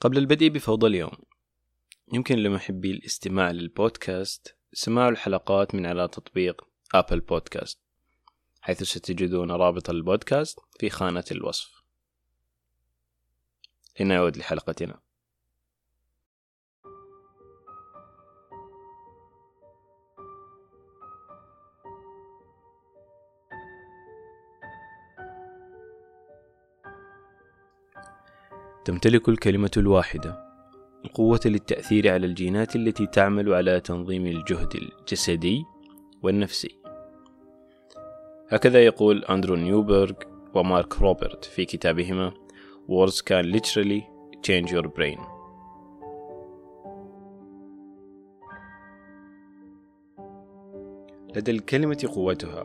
قبل البدء بفوضى اليوم. يمكن لمحبي الاستماع للبودكاست سماع الحلقات من على تطبيق أبل بودكاست حيث ستجدون رابط البودكاست في خانة الوصف. لنعود لحلقتنا. تمتلك الكلمة الواحدة القوة للتأثير على الجينات التي تعمل على تنظيم الجهد الجسدي والنفسي. هكذا يقول أندرو نيوبرغ ومارك روبرت في كتابهما Words can literally change your brain. لدى الكلمة قوتها،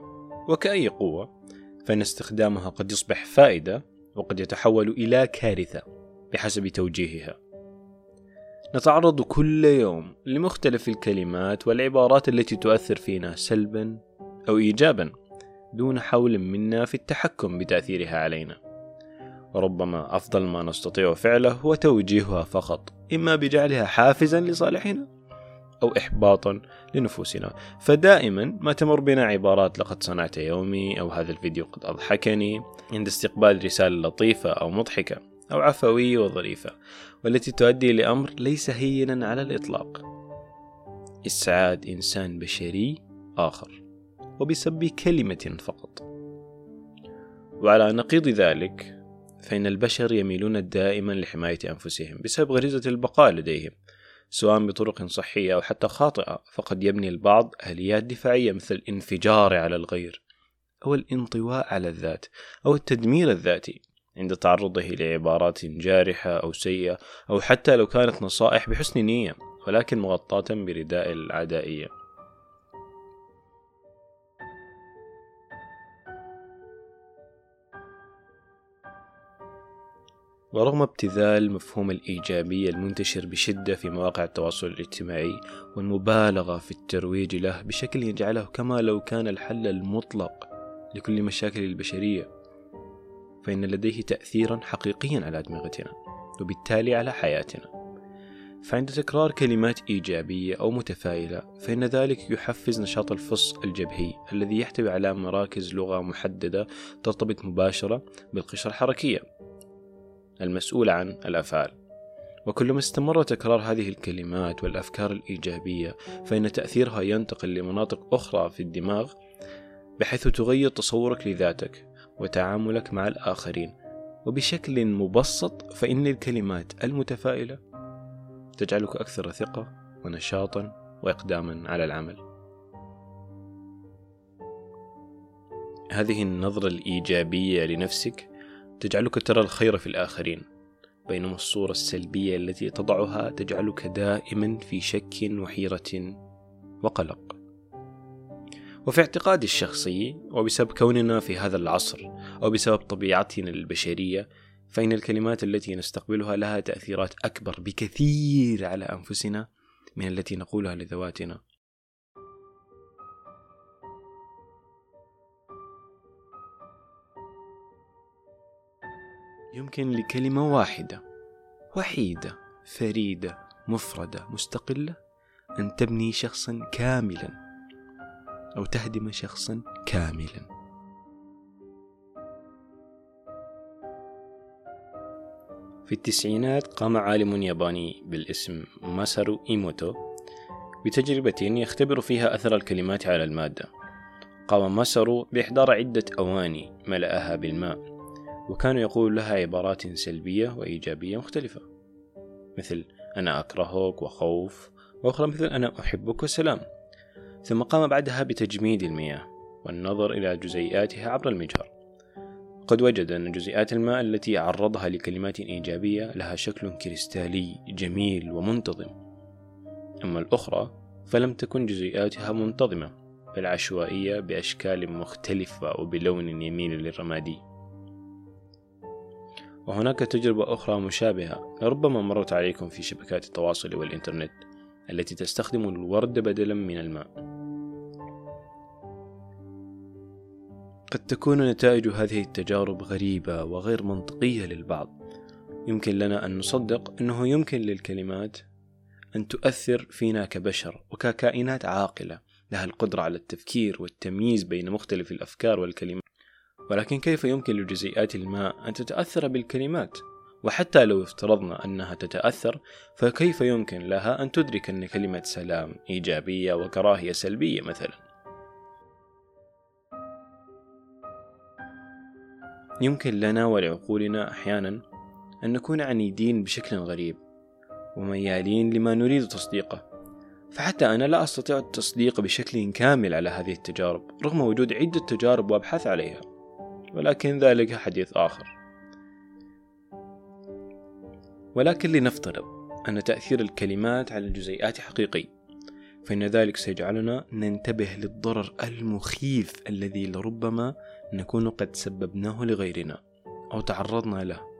وكأي قوة، فإن استخدامها قد يصبح فائدة وقد يتحول إلى كارثة بحسب توجيهها. نتعرض كل يوم لمختلف الكلمات والعبارات التي تؤثر فينا سلبا أو إيجابا دون حول منا في التحكم بتأثيرها علينا. وربما أفضل ما نستطيع فعله هو توجيهها فقط، إما بجعلها حافزا لصالحنا أو إحباطا لنفوسنا، فدائما ما تمر بنا عبارات لقد صنعت يومي أو هذا الفيديو قد أضحكني عند استقبال رسالة لطيفة أو مضحكة أو عفوية وظريفة، والتي تؤدي لأمر ليس هينا على الإطلاق. إسعاد إنسان بشري آخر، وبسبب كلمة فقط. وعلى نقيض ذلك فإن البشر يميلون دائما لحماية أنفسهم بسبب غريزة البقاء لديهم سواء بطرق صحية أو حتى خاطئة فقد يبني البعض آليات دفاعية مثل الانفجار على الغير أو الانطواء على الذات أو التدمير الذاتي عند تعرضه لعبارات جارحة أو سيئة أو حتى لو كانت نصائح بحسن نية ولكن مغطاة برداء العدائية. ورغم ابتذال مفهوم الإيجابية المنتشر بشدة في مواقع التواصل الاجتماعي والمبالغة في الترويج له بشكل يجعله كما لو كان الحل المطلق لكل مشاكل البشرية. فإن لديه تأثيرا حقيقيا على أدمغتنا وبالتالي على حياتنا. فعند تكرار كلمات إيجابية أو متفائلة فإن ذلك يحفز نشاط الفص الجبهي الذي يحتوي على مراكز لغة محددة ترتبط مباشرة بالقشرة الحركية. المسؤولة عن الأفعال. وكلما استمر تكرار هذه الكلمات والأفكار الإيجابية فإن تأثيرها ينتقل لمناطق أخرى في الدماغ بحيث تغير تصورك لذاتك. وتعاملك مع الآخرين. وبشكل مبسط فإن الكلمات المتفائلة تجعلك أكثر ثقة ونشاطا وإقداما على العمل. هذه النظرة الإيجابية لنفسك تجعلك ترى الخير في الآخرين. بينما الصورة السلبية التي تضعها تجعلك دائما في شك وحيرة وقلق. وفي اعتقادي الشخصي وبسبب كوننا في هذا العصر أو بسبب طبيعتنا البشرية فإن الكلمات التي نستقبلها لها تأثيرات أكبر بكثير على أنفسنا من التي نقولها لذواتنا. يمكن لكلمة واحدة وحيدة فريدة مفردة مستقلة أن تبني شخصا كاملا أو تهدم شخصا كاملا. في التسعينات قام عالم ياباني بالاسم ماسارو إيموتو بتجربة يختبر فيها أثر الكلمات على المادة. قام ماسارو بإحضار عدة أواني ملأها بالماء وكان يقول لها عبارات سلبية وإيجابية مختلفة مثل أنا أكرهك وخوف وأخرى مثل أنا أحبك وسلام. ثم قام بعدها بتجميد المياه والنظر إلى جزيئاتها عبر المجهر. قد وجد أن جزيئات الماء التي عرضها لكلمات إيجابية لها شكل كريستالي جميل ومنتظم. أما الأخرى فلم تكن جزيئاتها منتظمة بل عشوائية بأشكال مختلفة وبلون يميل للرمادي. وهناك تجربة أخرى مشابهة لربما مرت عليكم في شبكات التواصل والإنترنت التي تستخدم الورد بدلا من الماء. قد تكون نتائج هذه التجارب غريبة وغير منطقية للبعض. يمكن لنا أن نصدق أنه يمكن للكلمات أن تؤثر فينا كبشر وككائنات عاقلة. لها القدرة على التفكير والتمييز بين مختلف الأفكار والكلمات. ولكن كيف يمكن لجزيئات الماء أن تتأثر بالكلمات؟ وحتى لو افترضنا أنها تتأثر فكيف يمكن لها أن تدرك أن كلمة سلام إيجابية وكراهية سلبية مثلا؟ يمكن لنا ولعقولنا أحيانا أن نكون عنيدين بشكل غريب وميالين لما نريد تصديقه. فحتى أنا لا أستطيع التصديق بشكل كامل على هذه التجارب رغم وجود عدة تجارب وأبحاث عليها ولكن ذلك حديث آخر. ولكن لنفترض أن تأثير الكلمات على الجزيئات حقيقي. فإن ذلك سيجعلنا ننتبه للضرر المخيف الذي لربما نكون قد سببناه لغيرنا أو تعرضنا له.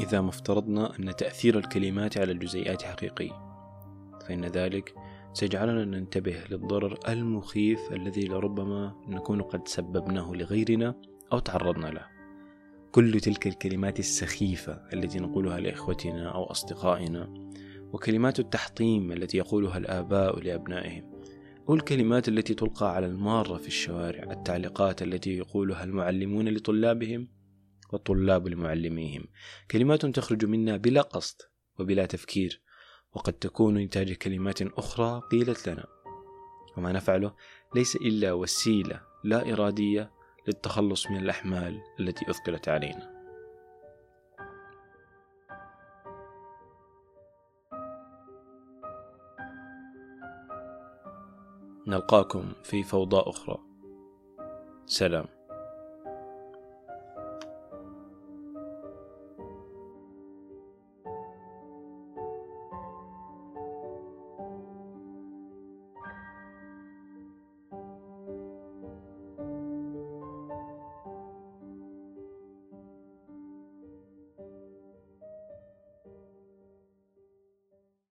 إذا ما افترضنا أن تأثير الكلمات على الجزيئات حقيقي فإن ذلك سيجعلنا ننتبه للضرر المخيف الذي لربما نكون قد سببناه لغيرنا أو تعرضنا له. كل تلك الكلمات السخيفة التي نقولها لإخوتنا أو أصدقائنا وكلمات التحطيم التي يقولها الآباء لأبنائهم والكلمات التي تلقى على المارة في الشوارع التعليقات التي يقولها المعلمون لطلابهم والطلاب لمعلميهم. كلمات تخرج منا بلا قصد وبلا تفكير وقد تكون نتاج كلمات أخرى قيلت لنا. وما نفعله ليس إلا وسيلة لا إرادية للتخلص من الأحمال التي أثقلت علينا. نلقاكم في فوضى أخرى. سلام.